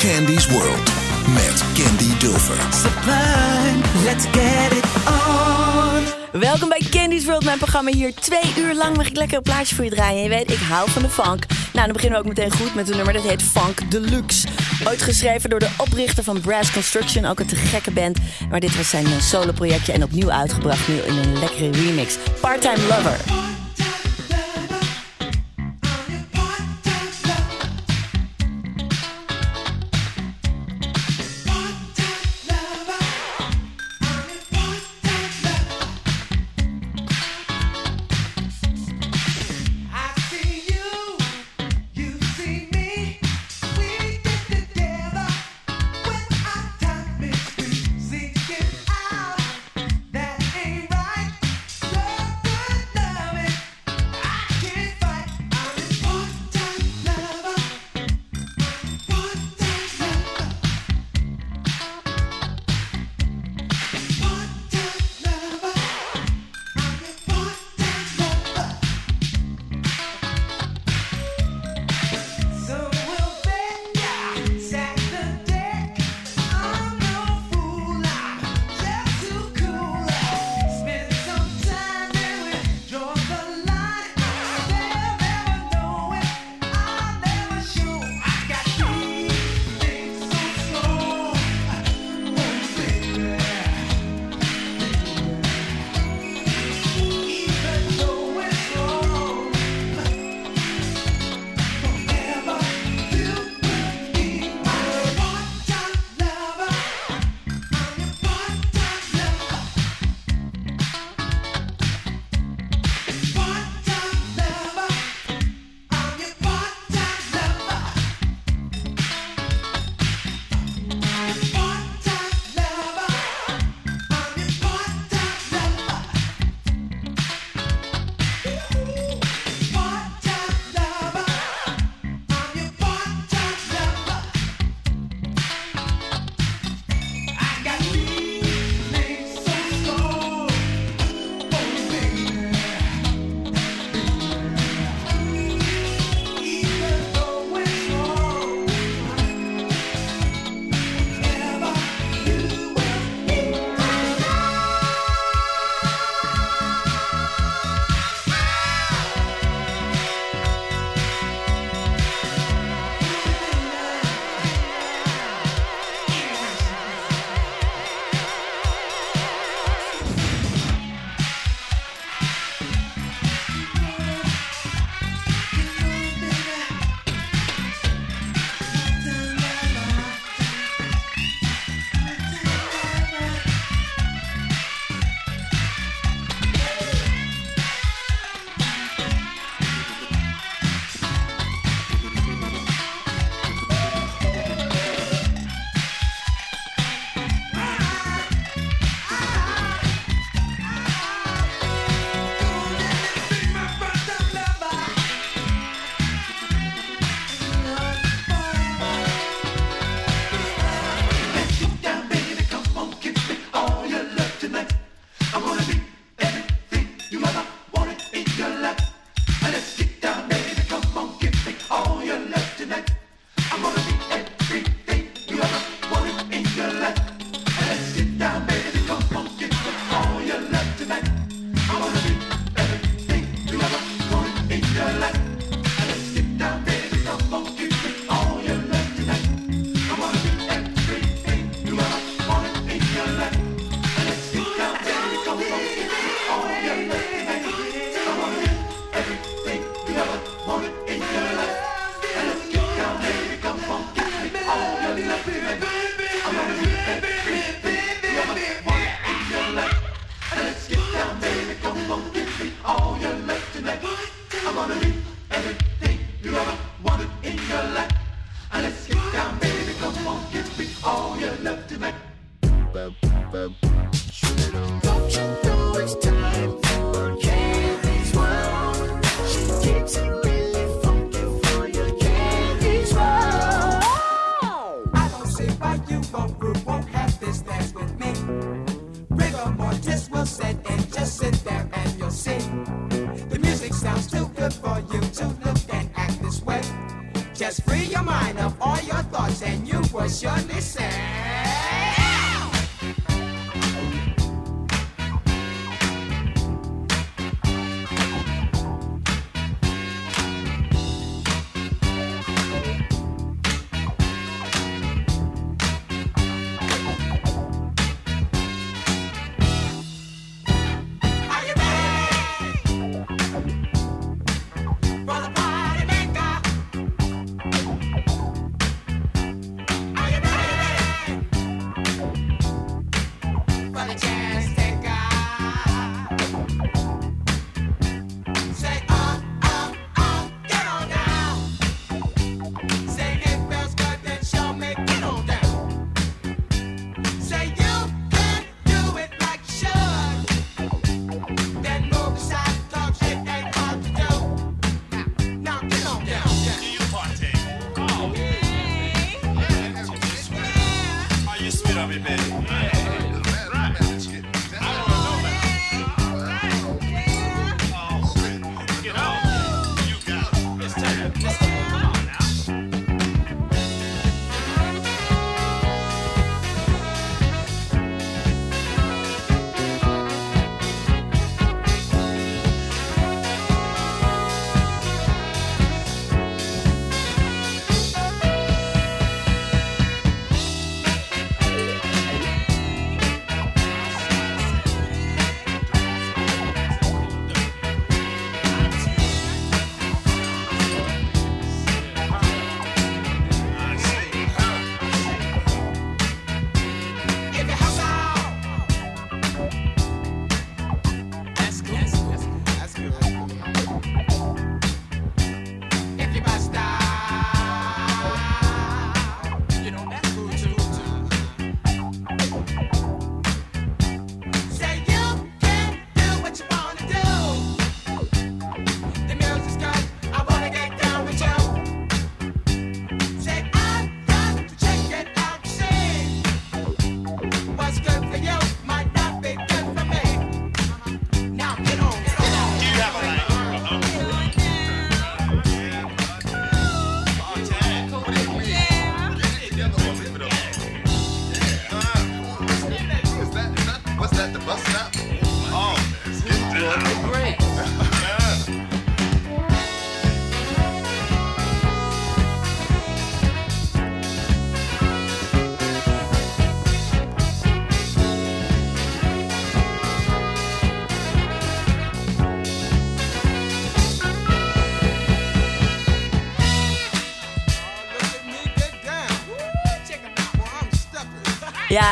Candy's World met Candy Dulfer. sublime, let's get it on. Welkom bij Candy's World, mijn programma hier. Twee uur lang mag ik lekker een plaatje voor je draaien. En je weet, ik hou van de funk. Nou, dan beginnen we ook meteen goed met een nummer dat heet Funk Deluxe. Ooit geschreven door de oprichter van Brass Construction, ook een te gekke band. Maar dit was zijn eh, solo-projectje en opnieuw uitgebracht, nu in een lekkere remix. Part-Time Lover.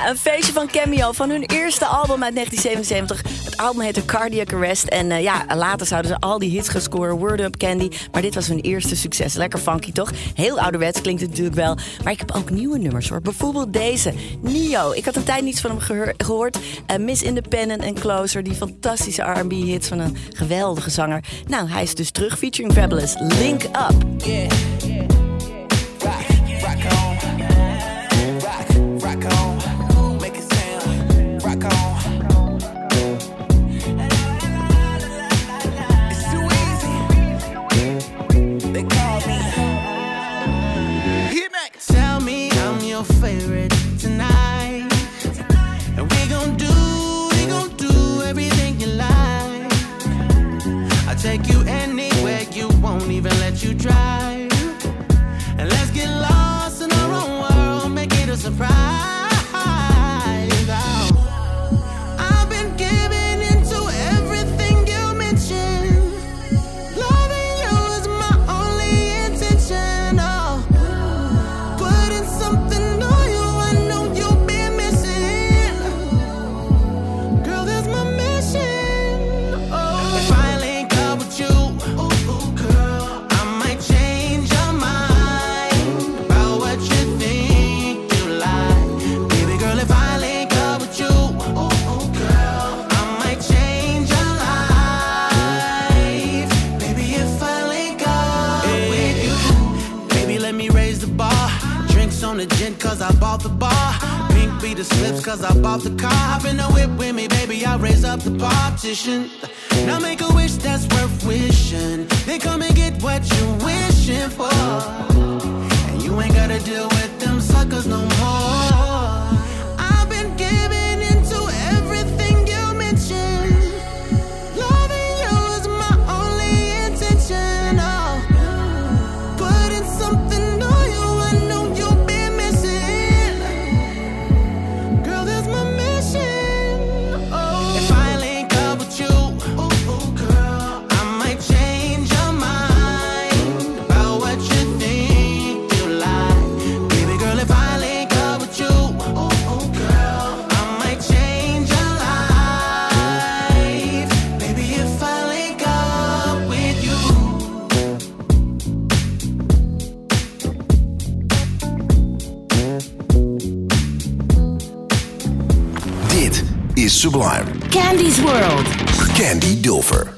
Een feestje van Cameo van hun eerste album uit 1977. Het album heette Cardiac Arrest. En eh, ja, later zouden ze al die hits gaan scoren. Word Up Candy. Maar dit was hun eerste succes. Lekker funky, toch? Heel ouderwets klinkt het natuurlijk wel. Maar ik heb ook nieuwe nummers hoor. Bijvoorbeeld deze. Nio. Ik had een tijd niets van hem gehoord. Uh, Miss Independent en Closer. Die fantastische R&B hits van een geweldige zanger. Nou, hij is dus terug featuring Fabulous. Link Up. Yeah. Rock, on. Rock, rock. The slips cause I bought the car. Hop in the whip with me, baby, I raise up the partition. Now make a wish that's worth wishing. Then come and get what you're wishing for. And you ain't gotta deal with them suckers no more. Sublime. Candy's World. Candy Dulfer.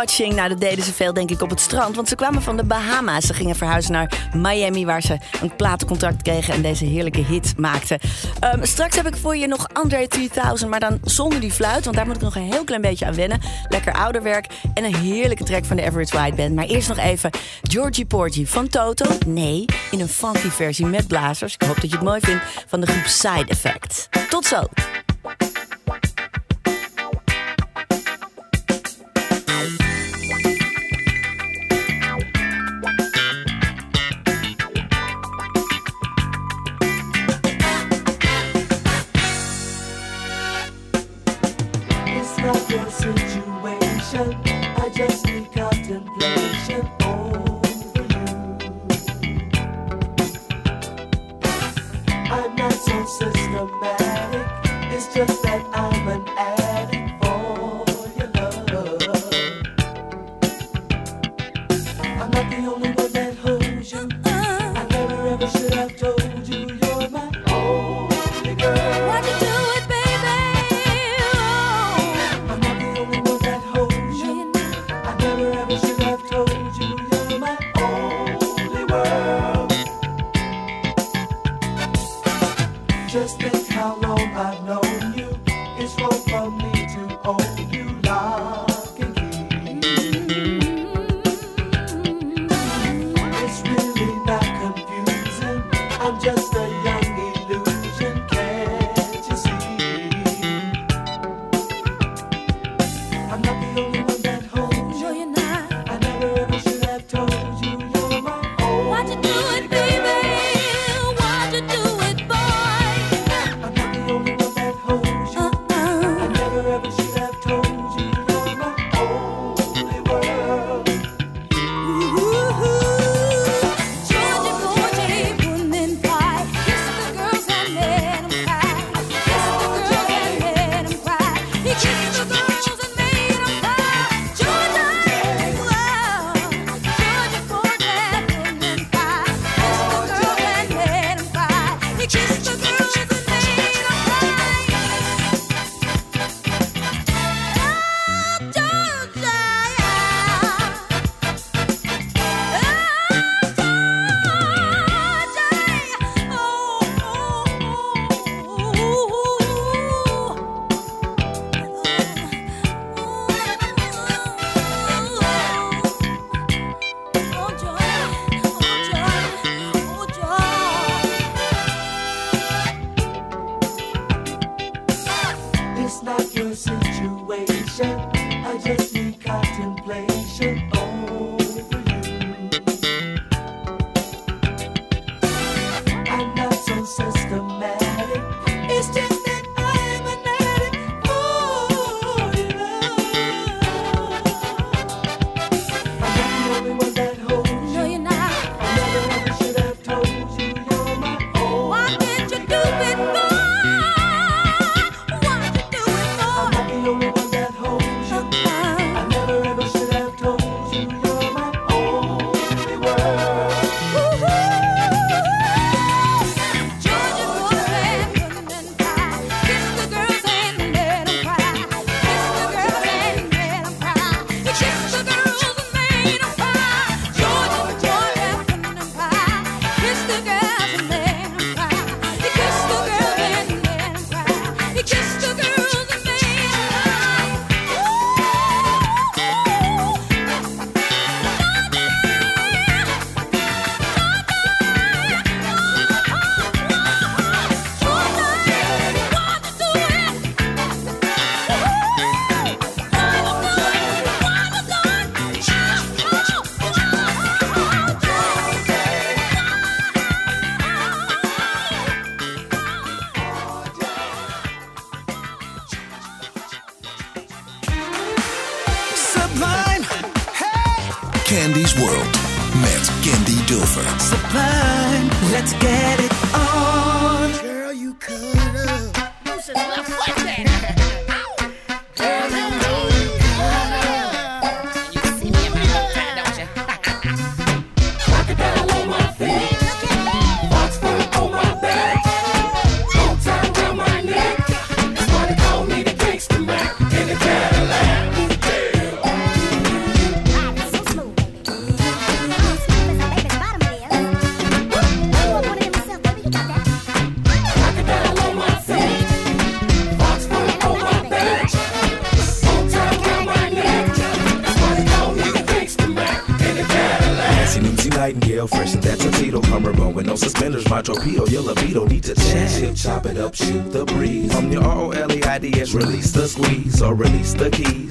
Nou, dat deden ze veel, denk ik, op het strand. Want ze kwamen van de Bahama's. Ze gingen verhuizen naar Miami, waar ze een platencontract kregen en deze heerlijke hit maakten. Ehm, straks heb ik voor je nog Andre 3000, maar dan zonder die fluit. Want daar moet ik nog een heel klein beetje aan wennen. Lekker ouderwerk en een heerlijke track van de Average White Band. Maar eerst nog even Georgie Porgy van Toto. Nee, in een funky versie met blazers. Ik hoop dat je het mooi vindt. Van de groep Side Effect. Tot zo!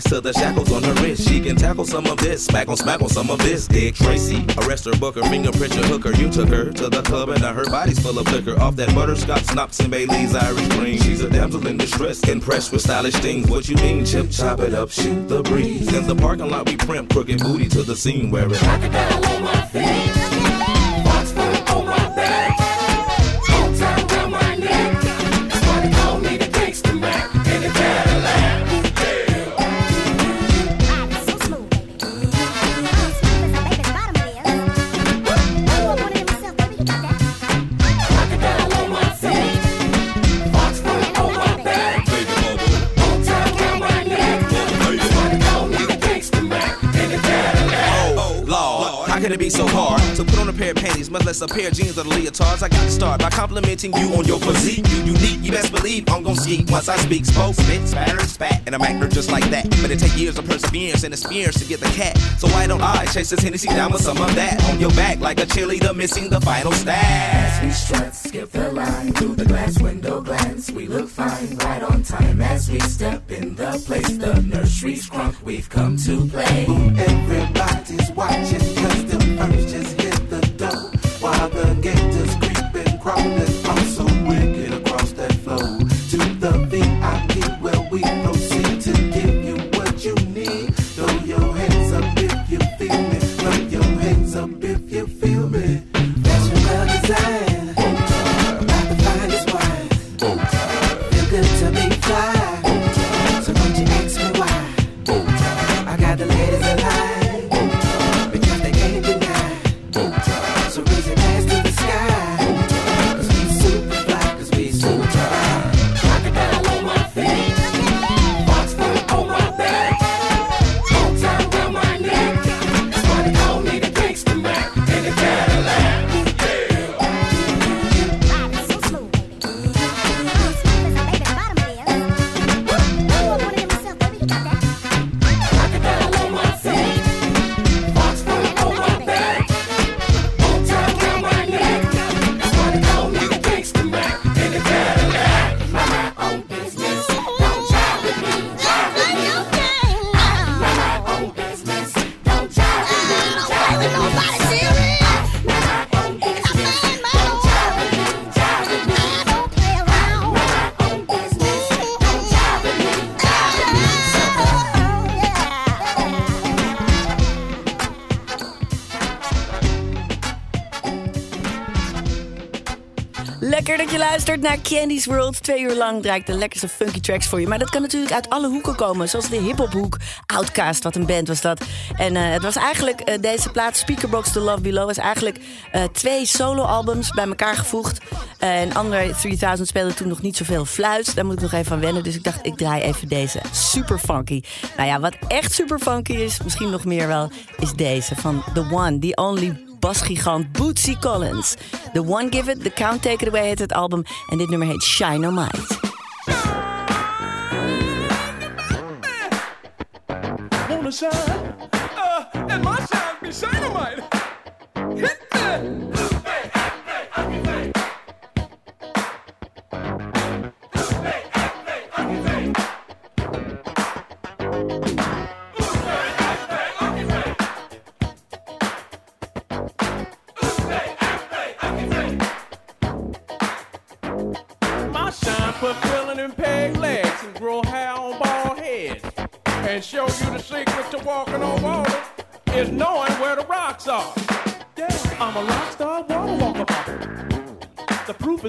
To the shackles on her wrist. She can tackle some of this, smack on smack on some of this. Dick Tracy, arrest her, book her, fingerprint your hooker. You took her to the club and now her body's full of liquor. Off that butterscotch, Snops and Bailey's Irish cream. She's a damsel in distress, impressed with stylish things. What you mean? Chip, chop it up, shoot the breeze. In the parking lot, we primp crooked booty to the scene where it Crocodile on my feet. Pair of less a pair of jeans or the leotards? I got to start by complimenting you on your physique. You unique, you best believe I'm gon' see once I speak. Spoke, spit, spatter, spat, and I'm acting just like that. But it take years of perseverance and experience to get the cat. So why don't I chase this Hennessy down with some of that on your back like a cheerleader missing the final stat? We strut, skip the line through the glass window glance. We look fine, right on time as we step in the place. The nursery's crunk, we've come to play. Everybody's watching cause the first just hit the door Father. Luistert naar Candy's World. Twee uur lang draai ik de lekkerste funky tracks voor je. Maar dat kan natuurlijk uit alle hoeken komen. Zoals de hiphophoek. Outcast, wat een band was dat. En eh, het was eigenlijk eh, deze plaat, Speakerbox The Love Below... was eigenlijk eh, twee soloalbums bij elkaar gevoegd. En Andre 3000 speelde toen nog niet zoveel fluit. Daar moet ik nog even aan wennen. Dus ik dacht, ik draai even deze. Super funky. Nou ja, wat echt super funky is, misschien nog meer wel... is deze van The One, The Only basgigant Bootsy Collins. The One Give It, The Count Take It Away heet het album. En dit nummer heet Shine wanna shine. Uh, and my shine.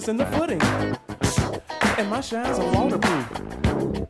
The in the pudding. And my shines are waterproof.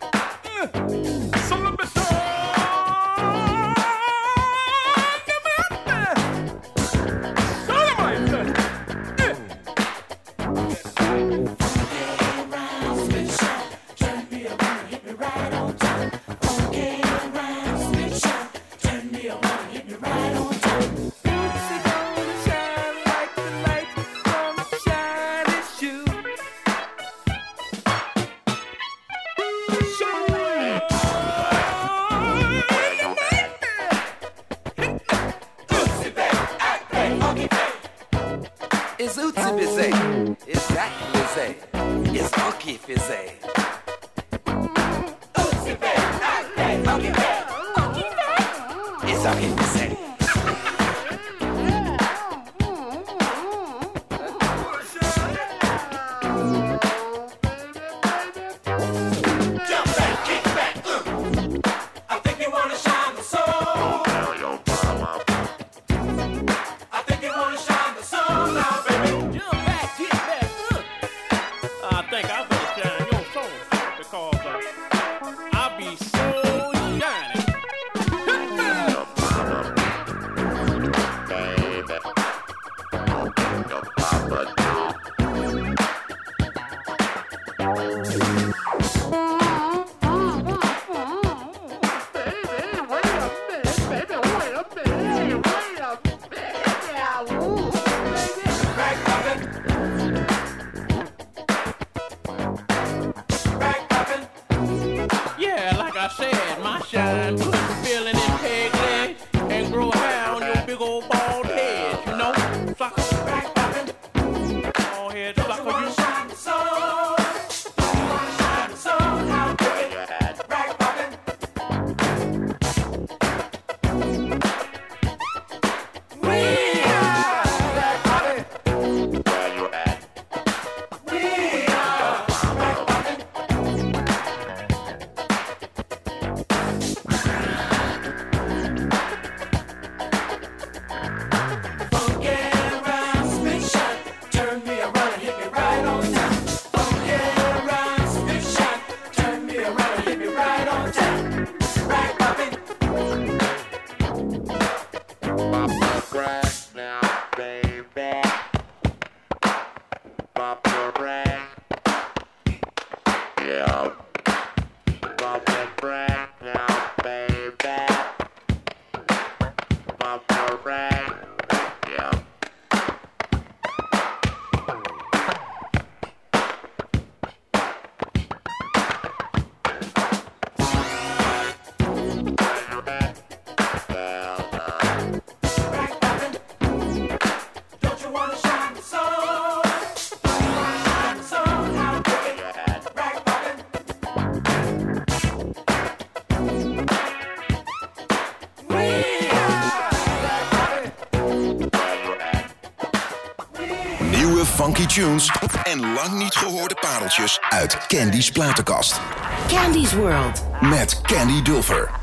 funky tunes en lang niet gehoorde pareltjes uit Candy's platenkast. Candy's World. Met Candy Dulfer.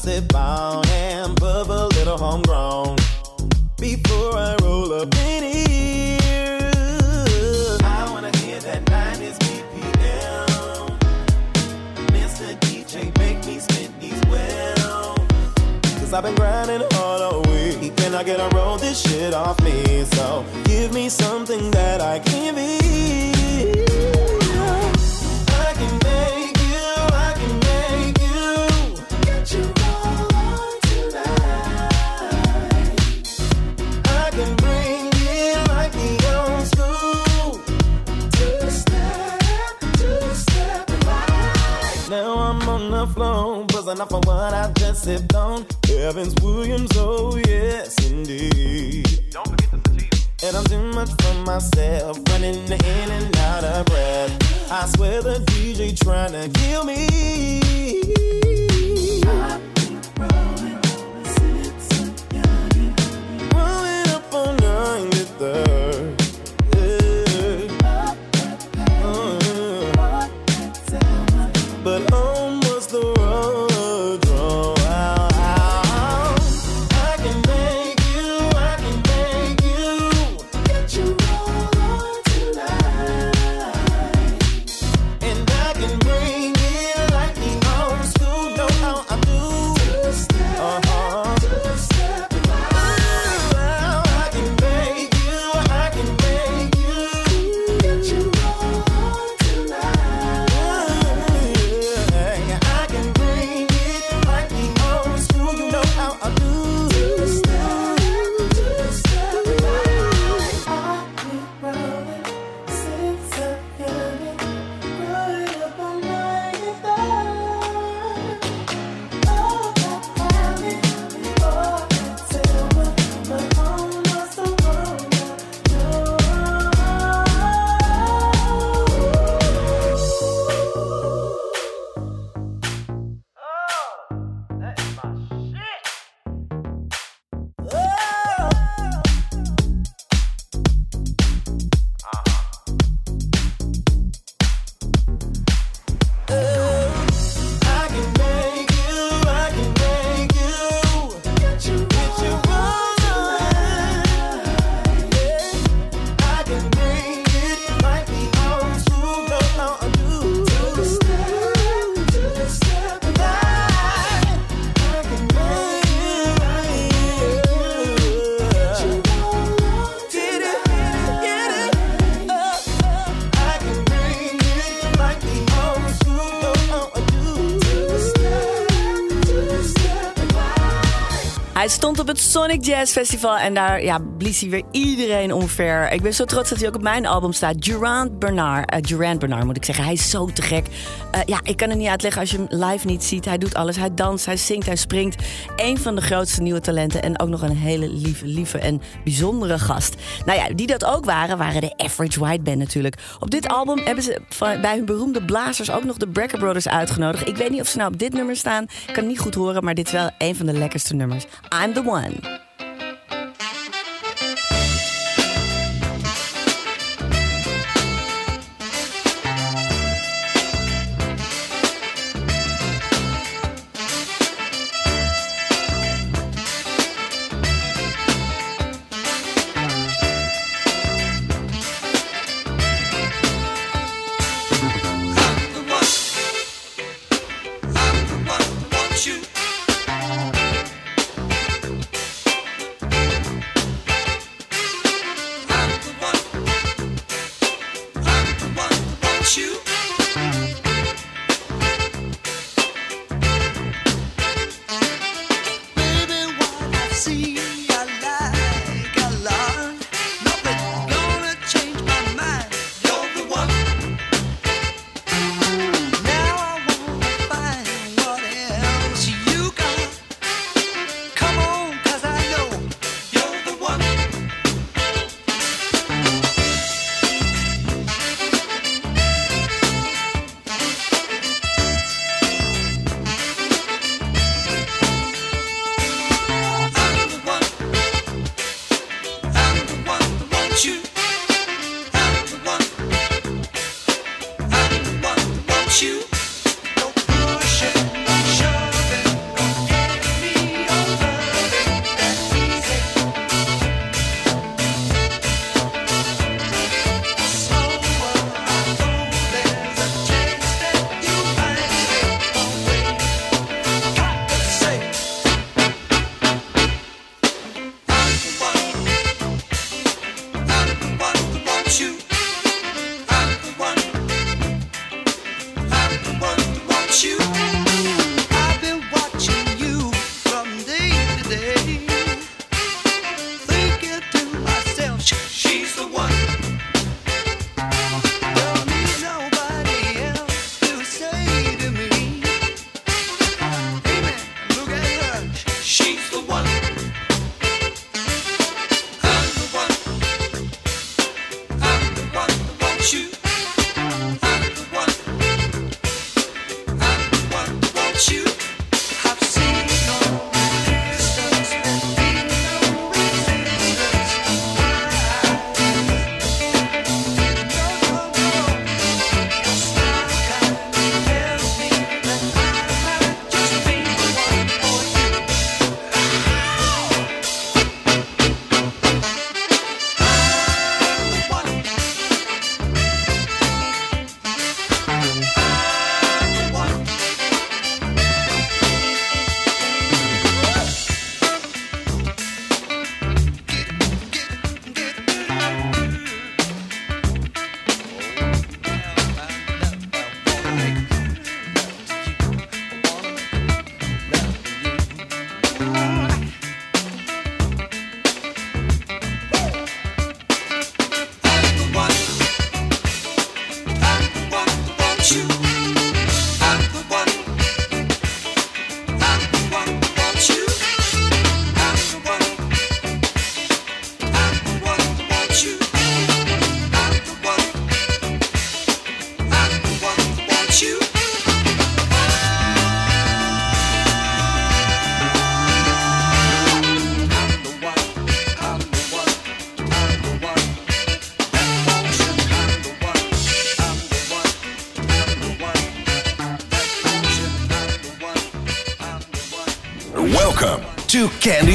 sit "Bound and pub a little homegrown before I roll up in here. I wanna hear that 90s BPM. Mr. DJ, make me spin these well. Cause I've been grinding all week Can I get a roll this shit off me. So give me something that I can be. enough for what I just sipped on. Evans Williams, oh yes, indeed. Don't forget the. And I'm too much for myself, running in and out of breath. I swear the DJ trying to kill me. I Hij stond op het Sonic Jazz Festival en daar ja, blies hij weer iedereen omver. Ik ben zo trots dat hij ook op mijn album staat. Durant Bernard, uh, Durant Bernard moet ik zeggen. Hij is zo te gek. Eh, ja, ik kan het niet uitleggen als je hem live niet ziet. Hij doet alles. Hij danst, hij zingt, hij springt. Eén van de grootste nieuwe talenten en ook nog een hele lieve, lieve en bijzondere gast. Nou ja, die dat ook waren, waren de Average White Band natuurlijk. Op dit album hebben ze bij hun beroemde blazers ook nog de Brecker Brothers uitgenodigd. Ik weet niet of ze nou op dit nummer staan. Ik kan het niet goed horen, maar dit is wel een van de lekkerste nummers. I'm the one.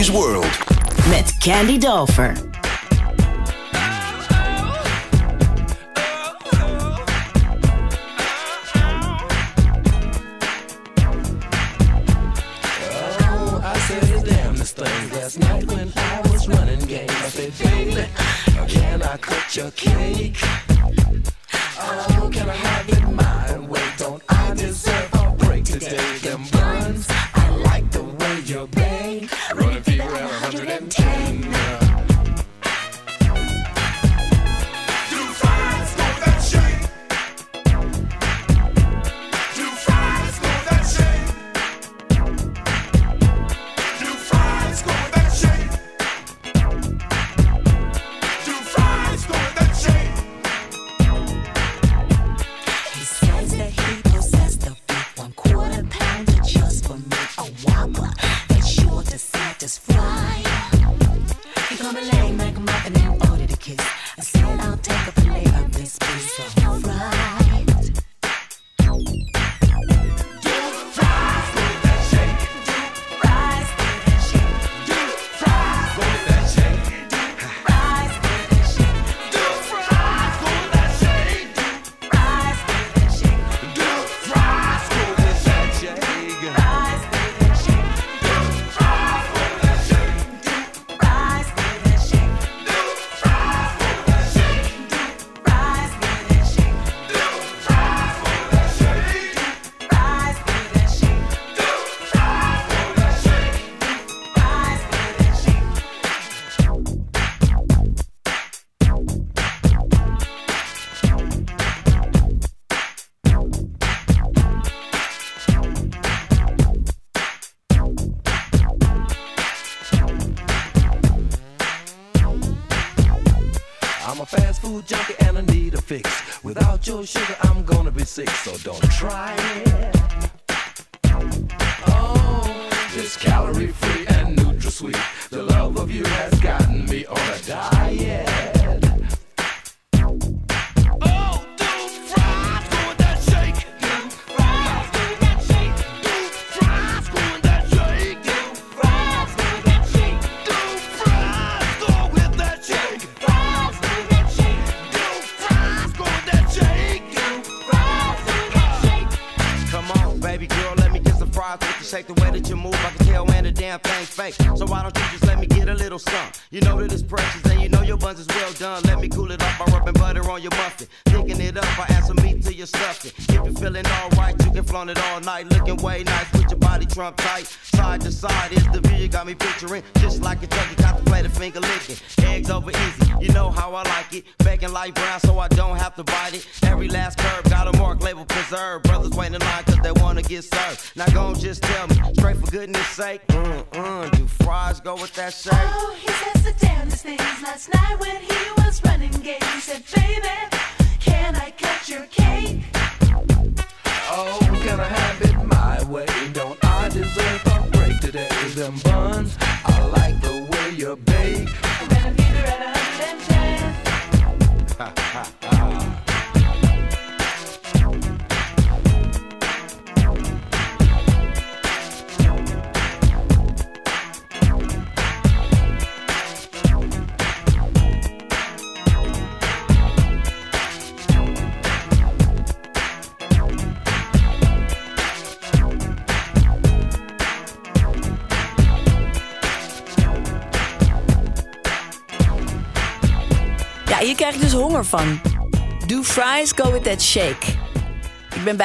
World. Met Candy Dolfer.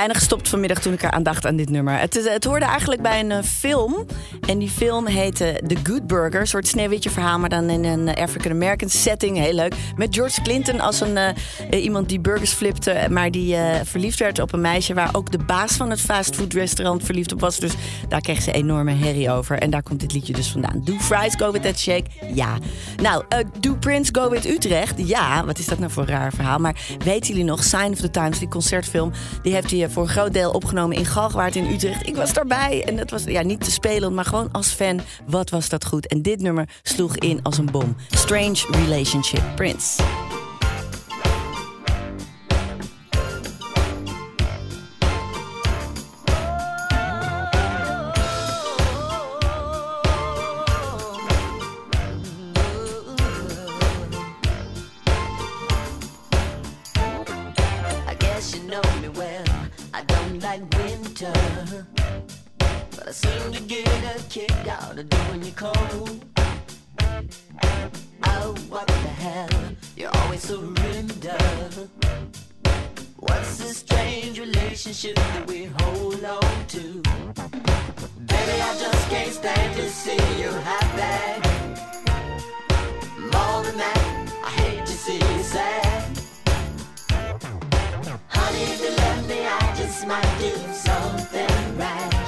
Bijna gestopt vanmiddag toen ik eraan dacht aan dit nummer. Het, is- het hoorde eigenlijk bij een eh, film. En die film heette The Good Burger. Een soort sneeuwwitje verhaal, maar dan in een eh, African-American setting. Heel leuk. Met George Clinton als een, eh, iemand die burgers flipte... maar die eh, verliefd werd op een meisje... waar ook de baas van het fastfoodrestaurant verliefd op was. Dus daar kreeg ze enorme herrie over. En daar komt dit liedje dus vandaan. Do fries go with that shake? Ja. Nou, eh, do Prince go with Utrecht? Ja. Wat is dat nou voor een raar verhaal? Maar weten jullie nog, Sign of the Times, die concertfilm... die heeft hij voor een groot deel opgenomen in Galgenwaard in Utrecht. Ik was daarbij en dat was ja, niet te spelen, maar gewoon als fan. Wat was dat goed? En dit nummer sloeg in als een bom. Strange Relationship, Prince. Kick out of doing you cold. Oh, what the hell? You always surrender. What's this strange relationship that we hold on to? Baby, I just can't stand to see you happy. More than that, I hate to see you sad. Honey, if you love me, I just might do something rash.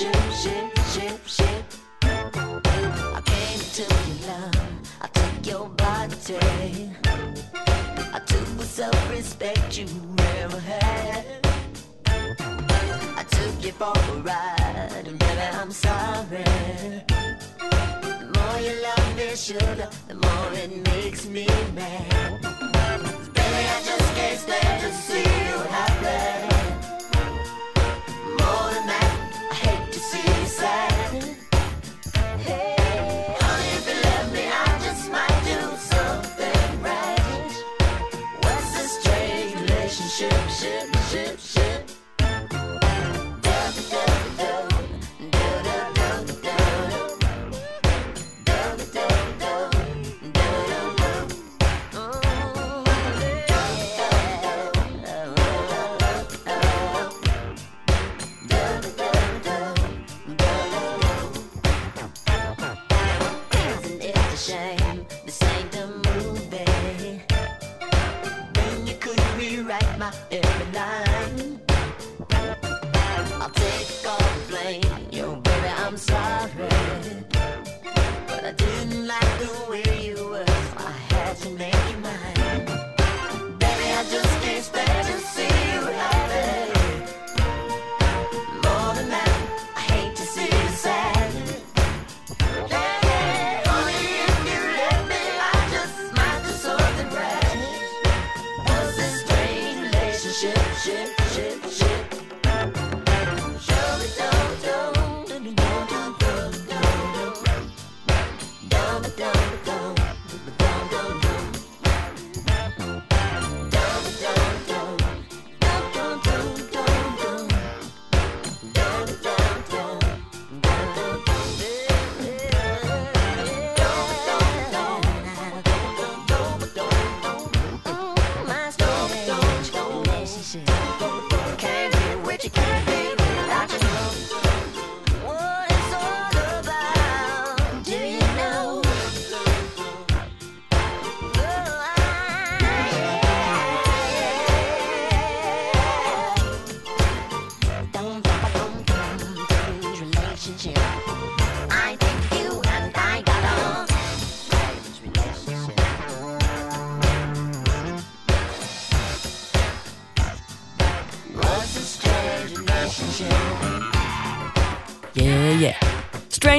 Relationship, ship, ship, ship? I came to your love, I took your body. I took the self-respect you never had. I took you for a ride, and baby, I'm sorry. The more you love me, sugar, the more it makes me mad. Baby, I just can't stand to see you happy. To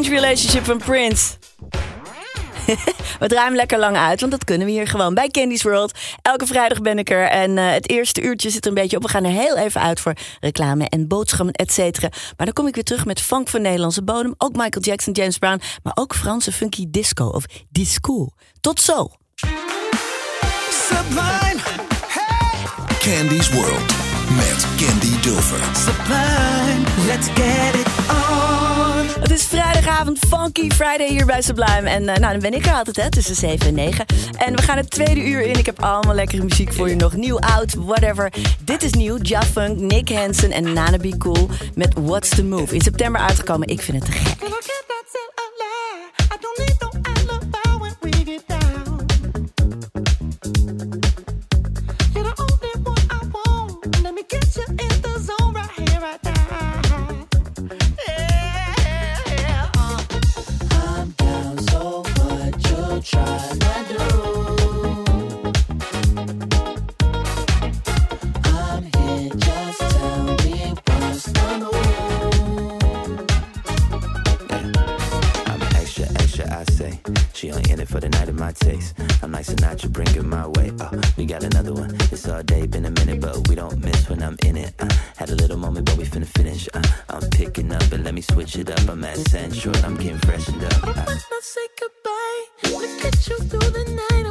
Relationship van Prince. we draaien lekker lang uit, want dat kunnen we hier gewoon bij Candy's World. Elke vrijdag ben ik er en eh, het eerste uurtje zit er een beetje op. We gaan er heel even uit voor reclame en boodschappen, et cetera. Maar dan kom ik weer terug met funk van Nederlandse bodem. Ook Michael Jackson, James Brown, maar ook Franse funky disco of disco. Tot zo! Sublime. Candy's World met Candy Dulfer. Sublime, let's get it on. Het is vrijdagavond Funky Friday hier bij Sublime. En eh, nou, dan ben ik er altijd, hè, tussen 7 en 9. En we gaan het tweede uur in. Ik heb allemaal lekkere muziek voor je nog. Nieuw, oud, whatever. Dit is nieuw. Ja Funk, Nick Hansen en Nana Be Cool met What's the Move. In september uitgekomen. Ik vind het te gek. For the night of my taste. I'm not you bring it my way. Uh, we got another one. It's all day, been a minute, but we don't miss when I'm in it. Uh, had a little moment, but we finna finish. Uh, I'm picking up, and let me switch it up. I'm at Central, I'm getting freshened up. Uh, Let's say goodbye. Let's get you through the night.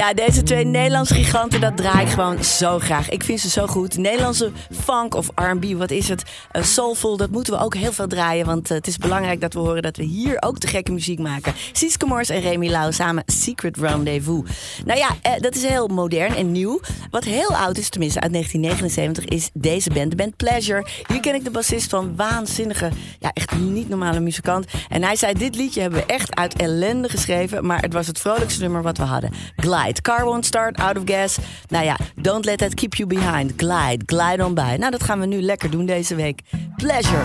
Ja, deze twee Nederlandse giganten, dat draai ik gewoon zo graag. Ik vind ze zo goed. Nederlandse funk of R&B, wat is het? Eh, soulful, dat moeten we ook heel veel draaien. Want eh, het is belangrijk dat we horen dat we hier ook te gekke muziek maken. Siske Mors en Remy Lau samen Secret Rendezvous. Nou ja, eh, dat is heel modern en nieuw. Wat heel oud is, tenminste uit 1979, is deze band, de band Pleasure. Hier ken ik de bassist van waanzinnige, ja echt niet normale muzikant. En hij zei, dit liedje hebben we echt uit ellende geschreven. Maar het was het vrolijkste nummer wat we hadden. Glide. Car won't start, out of gas. Nou ja, don't let that keep you behind. Glide, glide on by. Nou, dat gaan we nu lekker doen deze week. Pleasure.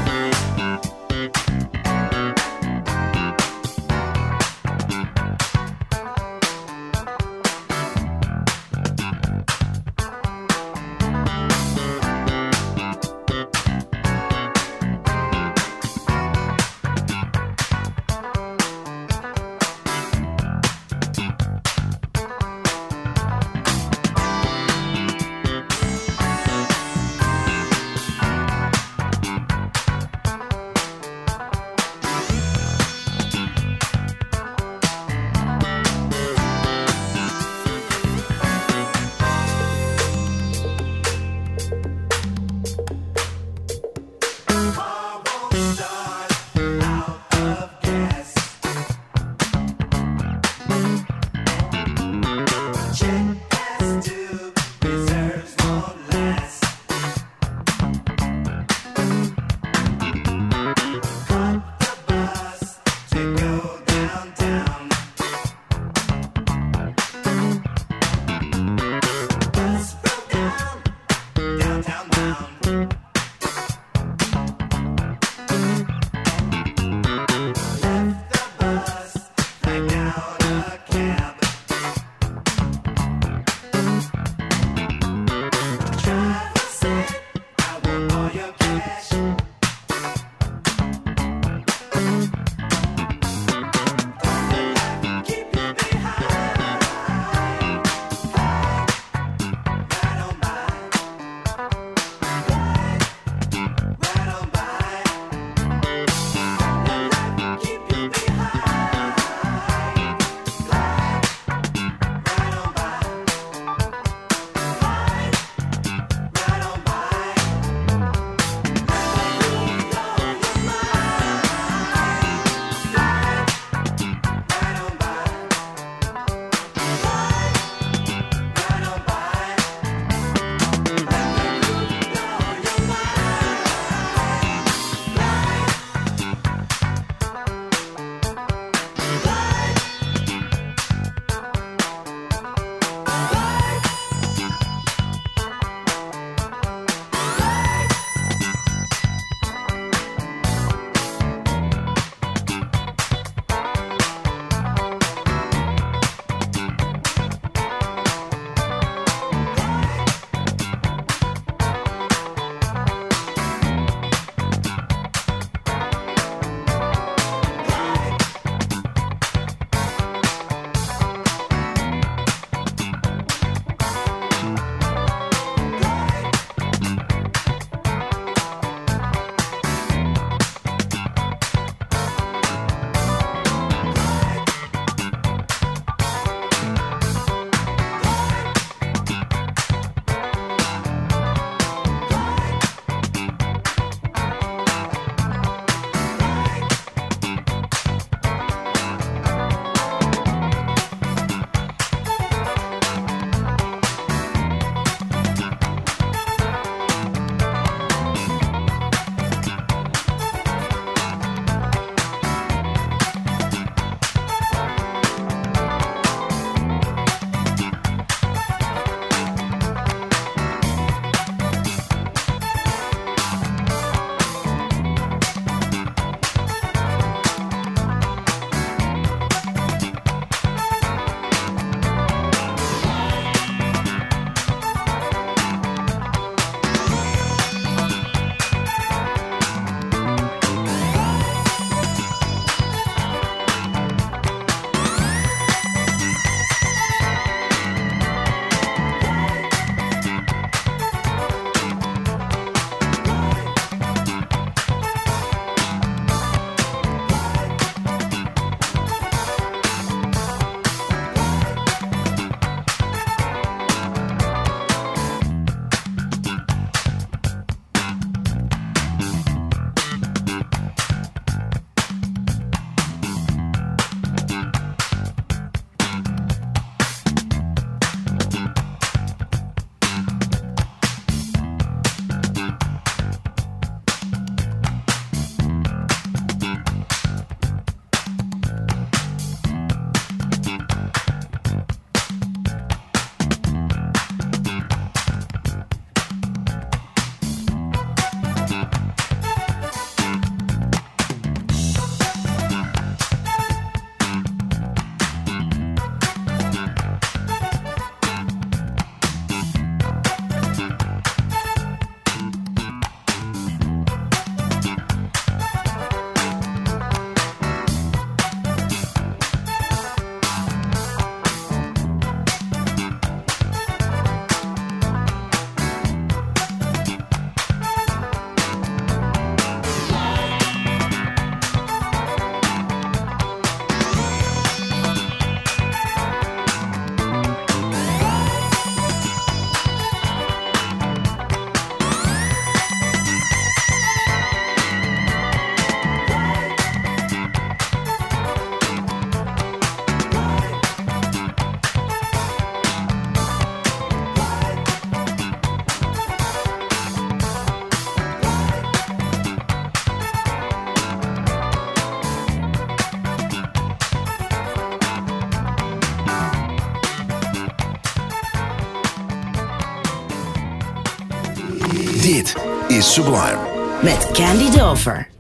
is Sublime. Met Candy Dover.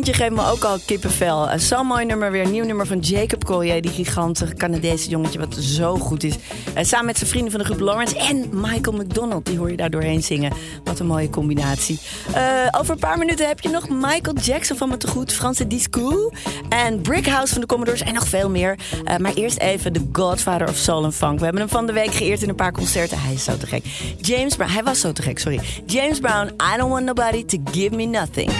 Treintje geeft me ook al kippenvel. Een Zo'n mooi nummer weer. Een nieuw nummer van Jacob Collier. Die gigantische eh, Canadese jongetje wat zo goed is. En samen met zijn vrienden van de groep Lawrence en Michael McDonald. Die hoor je daar doorheen zingen. Wat een mooie combinatie. Over een paar minuten heb je nog Michael Jackson van me te goed. Franse Disco. En Brick House van de Commodores. En nog veel meer. Maar eerst even de Godfather of Soul en Funk. We hebben hem van de week geëerd in een paar concerten. Hij is zo te gek. James Brown. Hij was zo te gek, sorry. James Brown. I don't want nobody to give me nothing.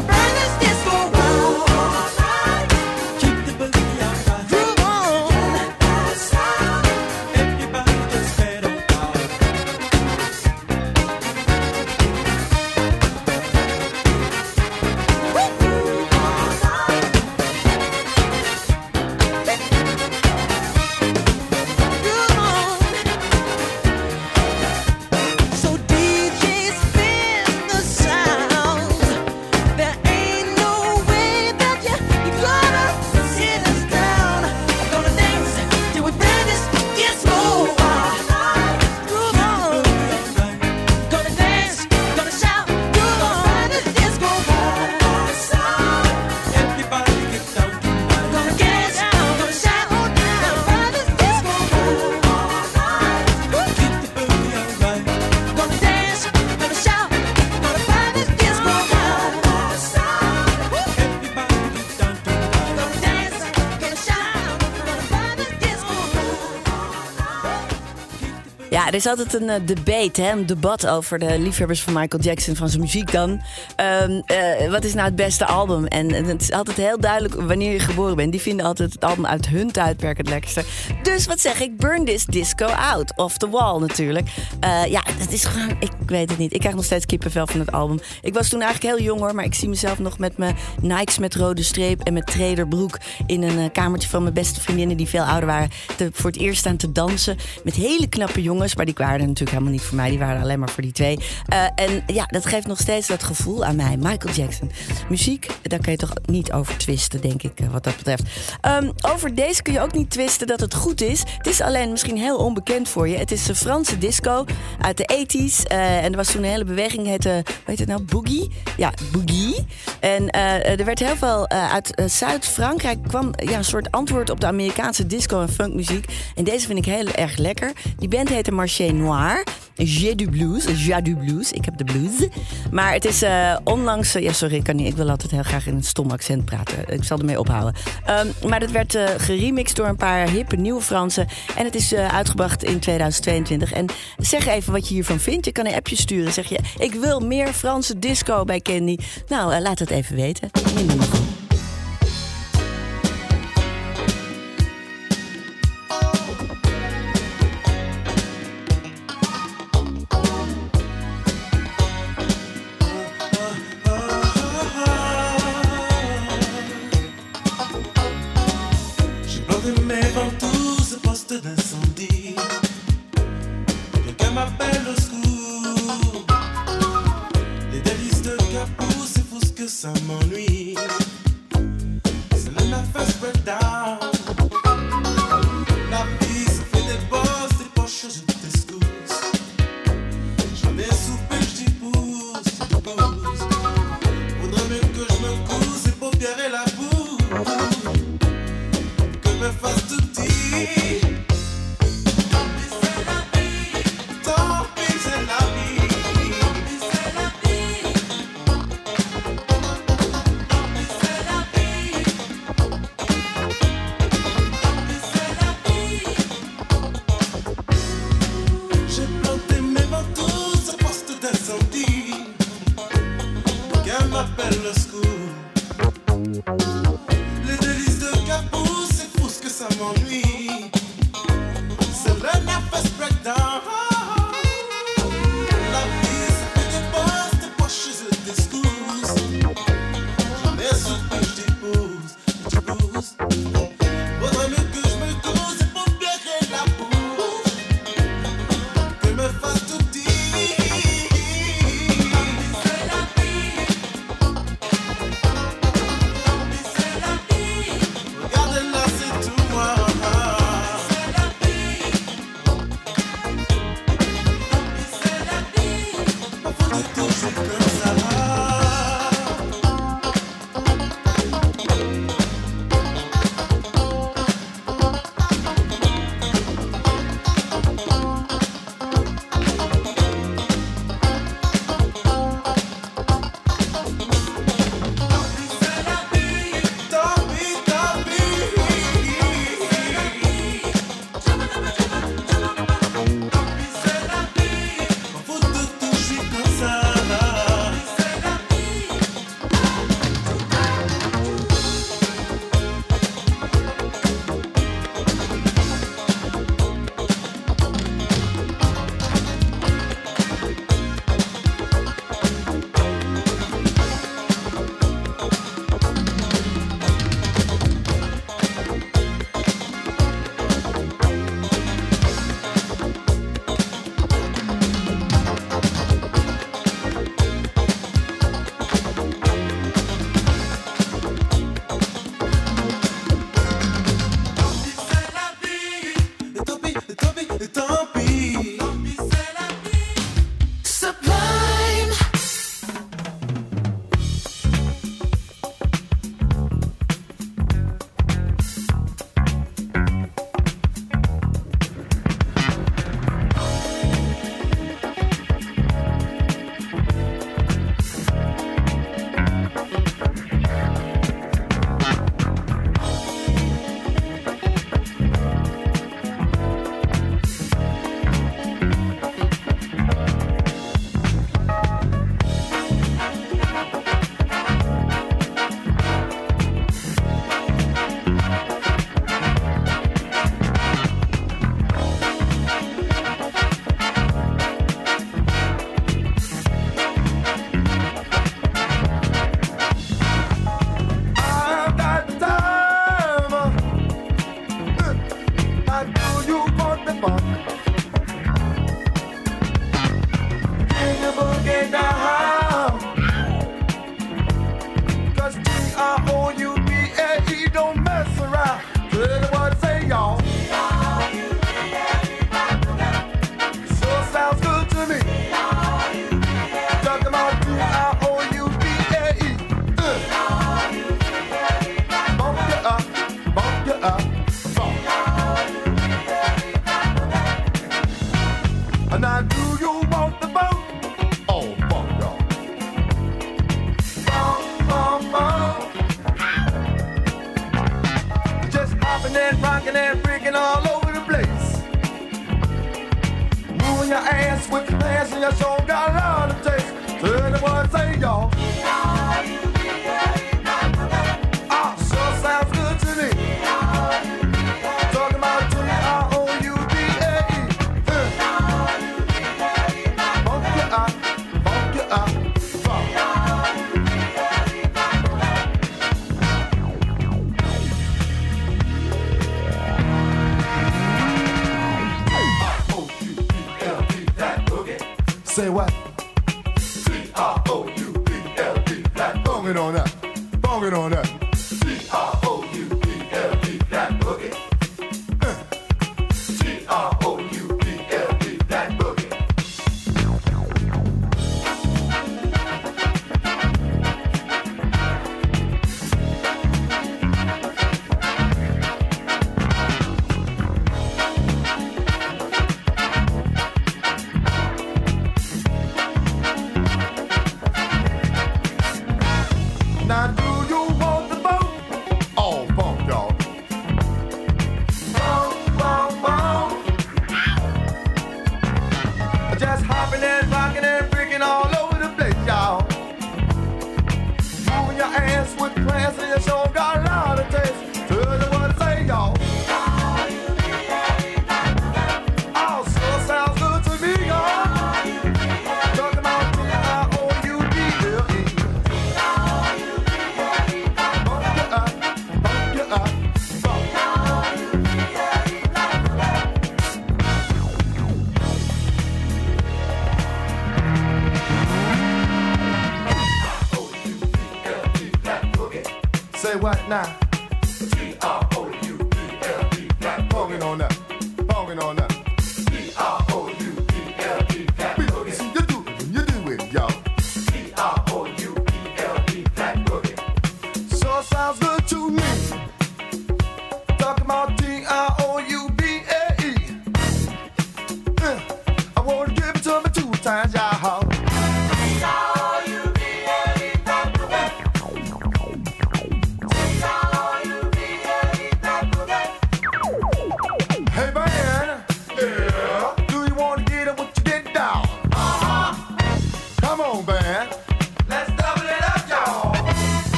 Till we Er is altijd een eh, debate, hè, een debat over de liefhebbers van Michael Jackson, van zijn muziek dan. Ehm, eh, wat is nou het beste album? En, het is altijd heel duidelijk wanneer je geboren bent. Die vinden altijd het album uit hun tijdperk het lekkerste. Dus wat zeg ik? Burn this disco out. Off the wall natuurlijk. Eh, ja, het is gewoon, weet het niet. Ik krijg nog steeds kippenvel van het album. Ik was toen eigenlijk heel jong hoor, maar ik zie mezelf nog met mijn Nikes met rode streep en met traderbroek in een eh, kamertje van mijn beste vriendinnen die veel ouder waren. Te, voor het eerst staan te dansen met hele knappe jongens. Maar die waren natuurlijk helemaal niet voor mij. Die waren alleen maar voor die twee. Eh, en ja, dat geeft nog steeds dat gevoel aan mij. Michael Jackson. Muziek, daar kan je toch niet over twisten, denk ik, eh, wat dat betreft. Ehm, over deze kun je ook niet twisten dat het goed is. Het is alleen misschien heel onbekend voor je. Het is de Franse disco uit de 80s. Eh, en er was toen een hele beweging, heette, hoe heet het nou, Boogie? Ja, Boogie. En eh, er werd heel veel eh, uit eh, Zuid-Frankrijk kwam ja, een soort antwoord op de Amerikaanse disco en funkmuziek. En deze vind ik heel erg lekker. Die band heette Marché Noir. J'ai du blues. J'ai du blues. Ik heb de blues. Maar het is eh, onlangs... eh, ja, sorry, ik kan niet. Ik wil altijd heel graag in een stom accent praten. Ik zal ermee ophouden. Ehm, maar het werd eh, geremixed door een paar hippe nieuwe Fransen. En het is eh, uitgebracht in 2022. En zeg even wat je hiervan vindt. Je kan een appje sturen. Zeg je, ik wil meer Franse disco bij Candy. Nou, eh, laat het even weten. Mes ventouses, poste d'incendie. Quelqu'un m'appelle ça m'ennuie.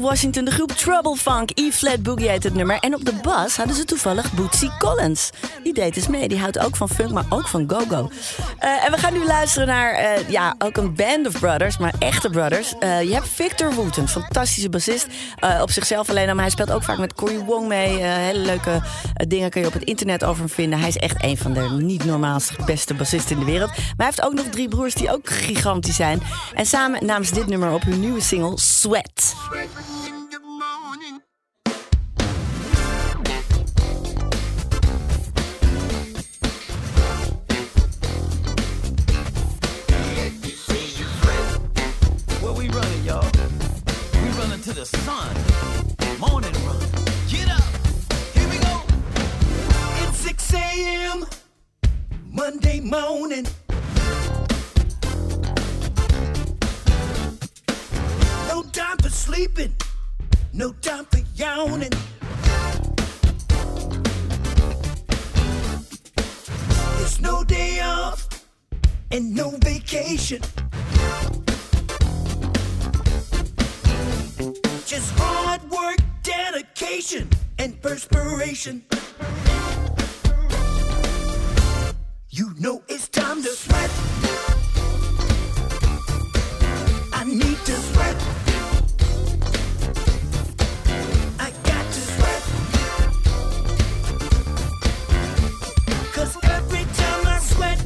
Washington, de groep Trouble Funk. E-flat boogie heet het nummer. En op de bas hadden ze toevallig Bootsy Collins. Die deed dus mee. Die houdt ook van funk, maar ook van go-go. Eh, en we gaan nu luisteren naar, eh, ja, ook een band of brothers, maar echte brothers. Eh, je hebt Victor Wooten, fantastische bassist. Op zichzelf alleen al, maar hij speelt ook vaak met Cory Wong mee. Hele leuke dingen kun je op het internet over hem vinden. Hij is echt een van de niet normaalste beste bassisten in de wereld. Maar hij heeft ook nog drie broers die ook gigantisch zijn. En samen namen ze dit nummer op hun nieuwe single Sweat. Monday morning. No time for sleeping. No time for yawning. It's no day off and no vacation. Just hard work, dedication, and perspiration. You know it's time to sweat. I need to sweat. I got to sweat. Cause every time I sweat,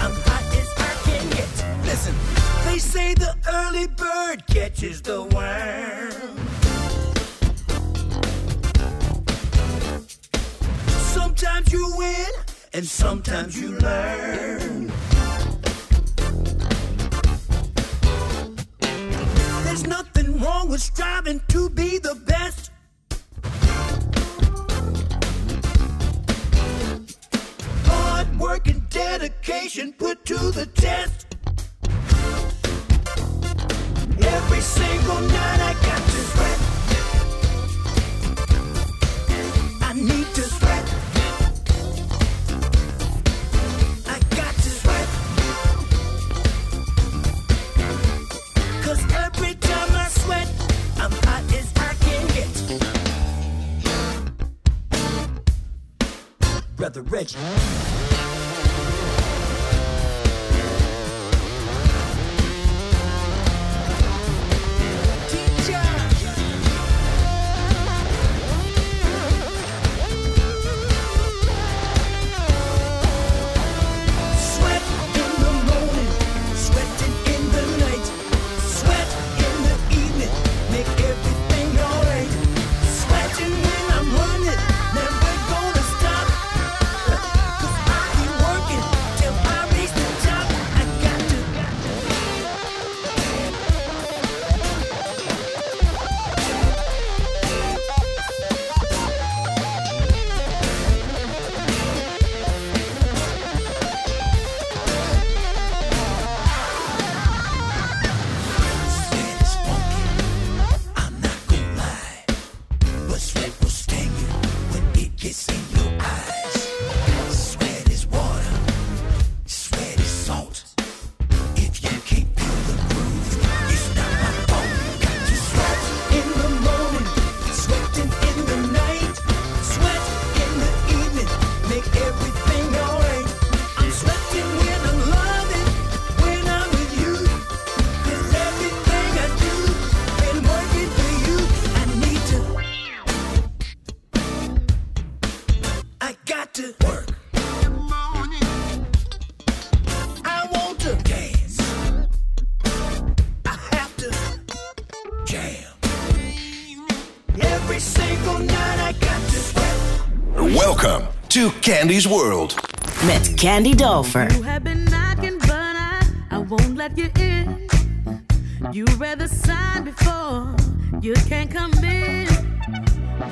I'm hot as I can get. Listen, they say the early bird catches the worm. Sometimes you win, and sometimes you learn. There's nothing wrong with striving to be the best. Hard work and dedication put to the test. Every single night I got to sweat. Brother Reggie. Candy's World. Met Candy Dolfer. You have been knocking, but I, I won't let you in. You read the sign before, you can't come in.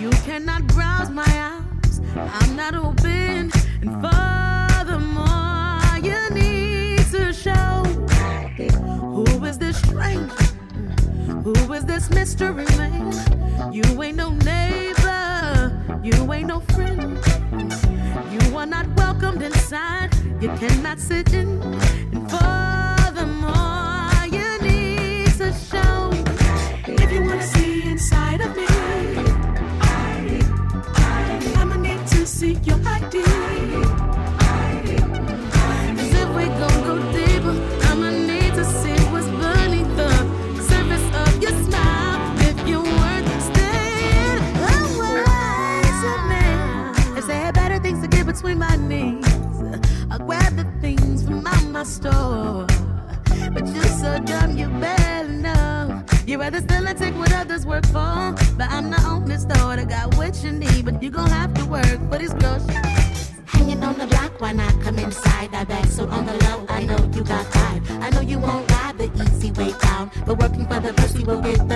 You cannot browse my house, I'm not open. And furthermore, you need to show who is this stranger? Who is this mystery man? You ain't no neighbor, you ain't no friend. Are not welcomed inside. You cannot sit in. Rather still and take what others work for. But I'm the only store that got what you need. But you gon' have to work for these groceries. Hanging on the block, why not come inside? I bet so on the low, I know you got vibe. I know you won't ride the easy way down, but working for the pussy will get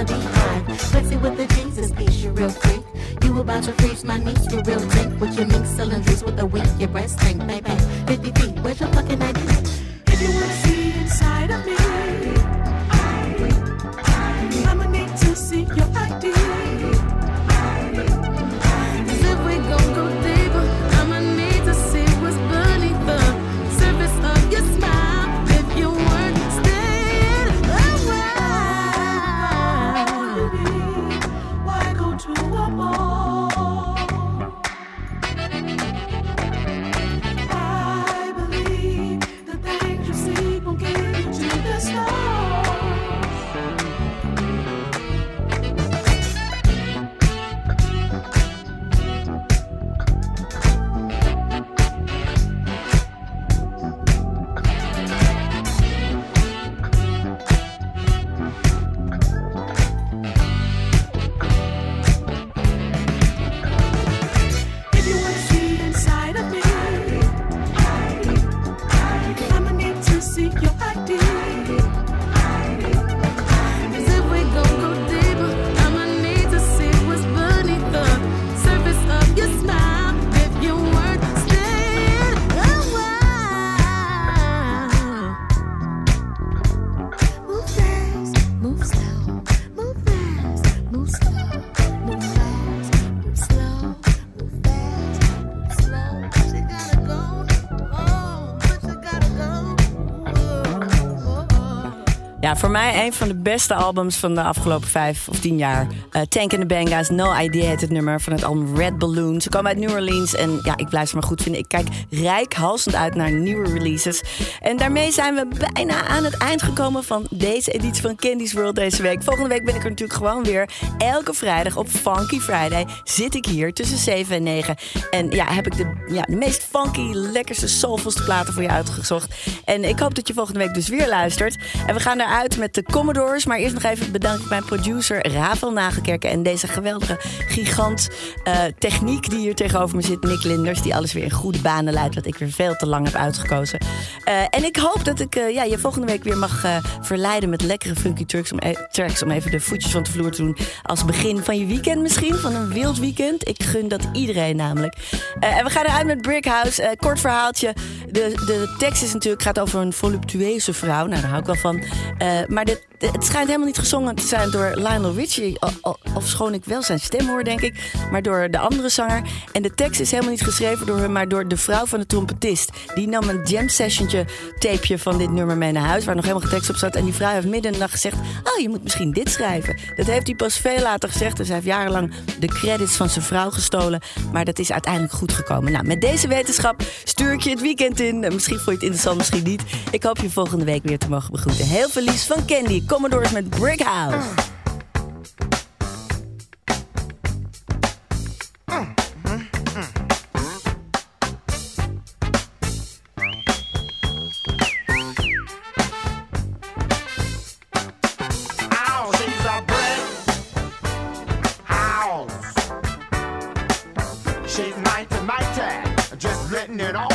to a ball. Voor mij een van de beste albums van de afgelopen vijf of tien jaar. Eh, Tank and the Bang Guys, No Idea het nummer van het album Red Balloon. Ze komen uit New Orleans en ja, ik blijf ze maar goed vinden. Ik kijk rijkhalsend uit naar nieuwe releases. En daarmee zijn we bijna aan het eind gekomen van deze editie van Candy's World deze week. Volgende week ben ik er natuurlijk gewoon weer. Elke vrijdag op Funky Friday zit ik hier tussen 7 en 9. En ja, heb ik de, ja, de meest funky, lekkerste, soulvolste platen voor je uitgezocht. En ik hoop dat je volgende week dus weer luistert. En we gaan eruit met de Commodores. Maar eerst nog even bedank ik mijn producer Ravel En deze geweldige gigant eh, techniek die hier tegenover me zit. Nick Linders, die alles weer in goede banen leidt. Wat ik weer veel te lang heb uitgekozen. Eh, en ik hoop dat ik eh, ja, je volgende week weer mag verleiden met lekkere funky tracks om, e- tracks. om even de voetjes van de vloer te doen. Als begin van je weekend misschien. Van een wild weekend. Ik gun dat iedereen namelijk. En we gaan eruit met Brick House. Eh, kort verhaaltje. De, de tekst is natuurlijk, gaat over een voluptueuze vrouw. Nou, daar hou ik wel van. Maar het schijnt helemaal niet gezongen te zijn door Lionel Richie. Ofschoon ik wel zijn stem hoor, denk ik. Maar door de andere zanger. En de tekst is helemaal niet geschreven door hem, maar door de vrouw van de trompetist. Die nam een jam sessiontje tapeje van dit nummer mee naar huis. Waar nog helemaal geen tekst op zat. En die vrouw heeft midden de nacht gezegd: Oh, je moet misschien dit schrijven. Dat heeft hij pas veel later gezegd. Dus hij heeft jarenlang de credits van zijn vrouw gestolen. Maar dat is uiteindelijk goed gekomen. Nou, met deze wetenschap stuur ik je het weekend in. En Misschien vond je het interessant, misschien niet. Ik hoop je volgende week weer te mogen begroeten. Heel veel liefs van Candy. Commodores met Brick getting it all.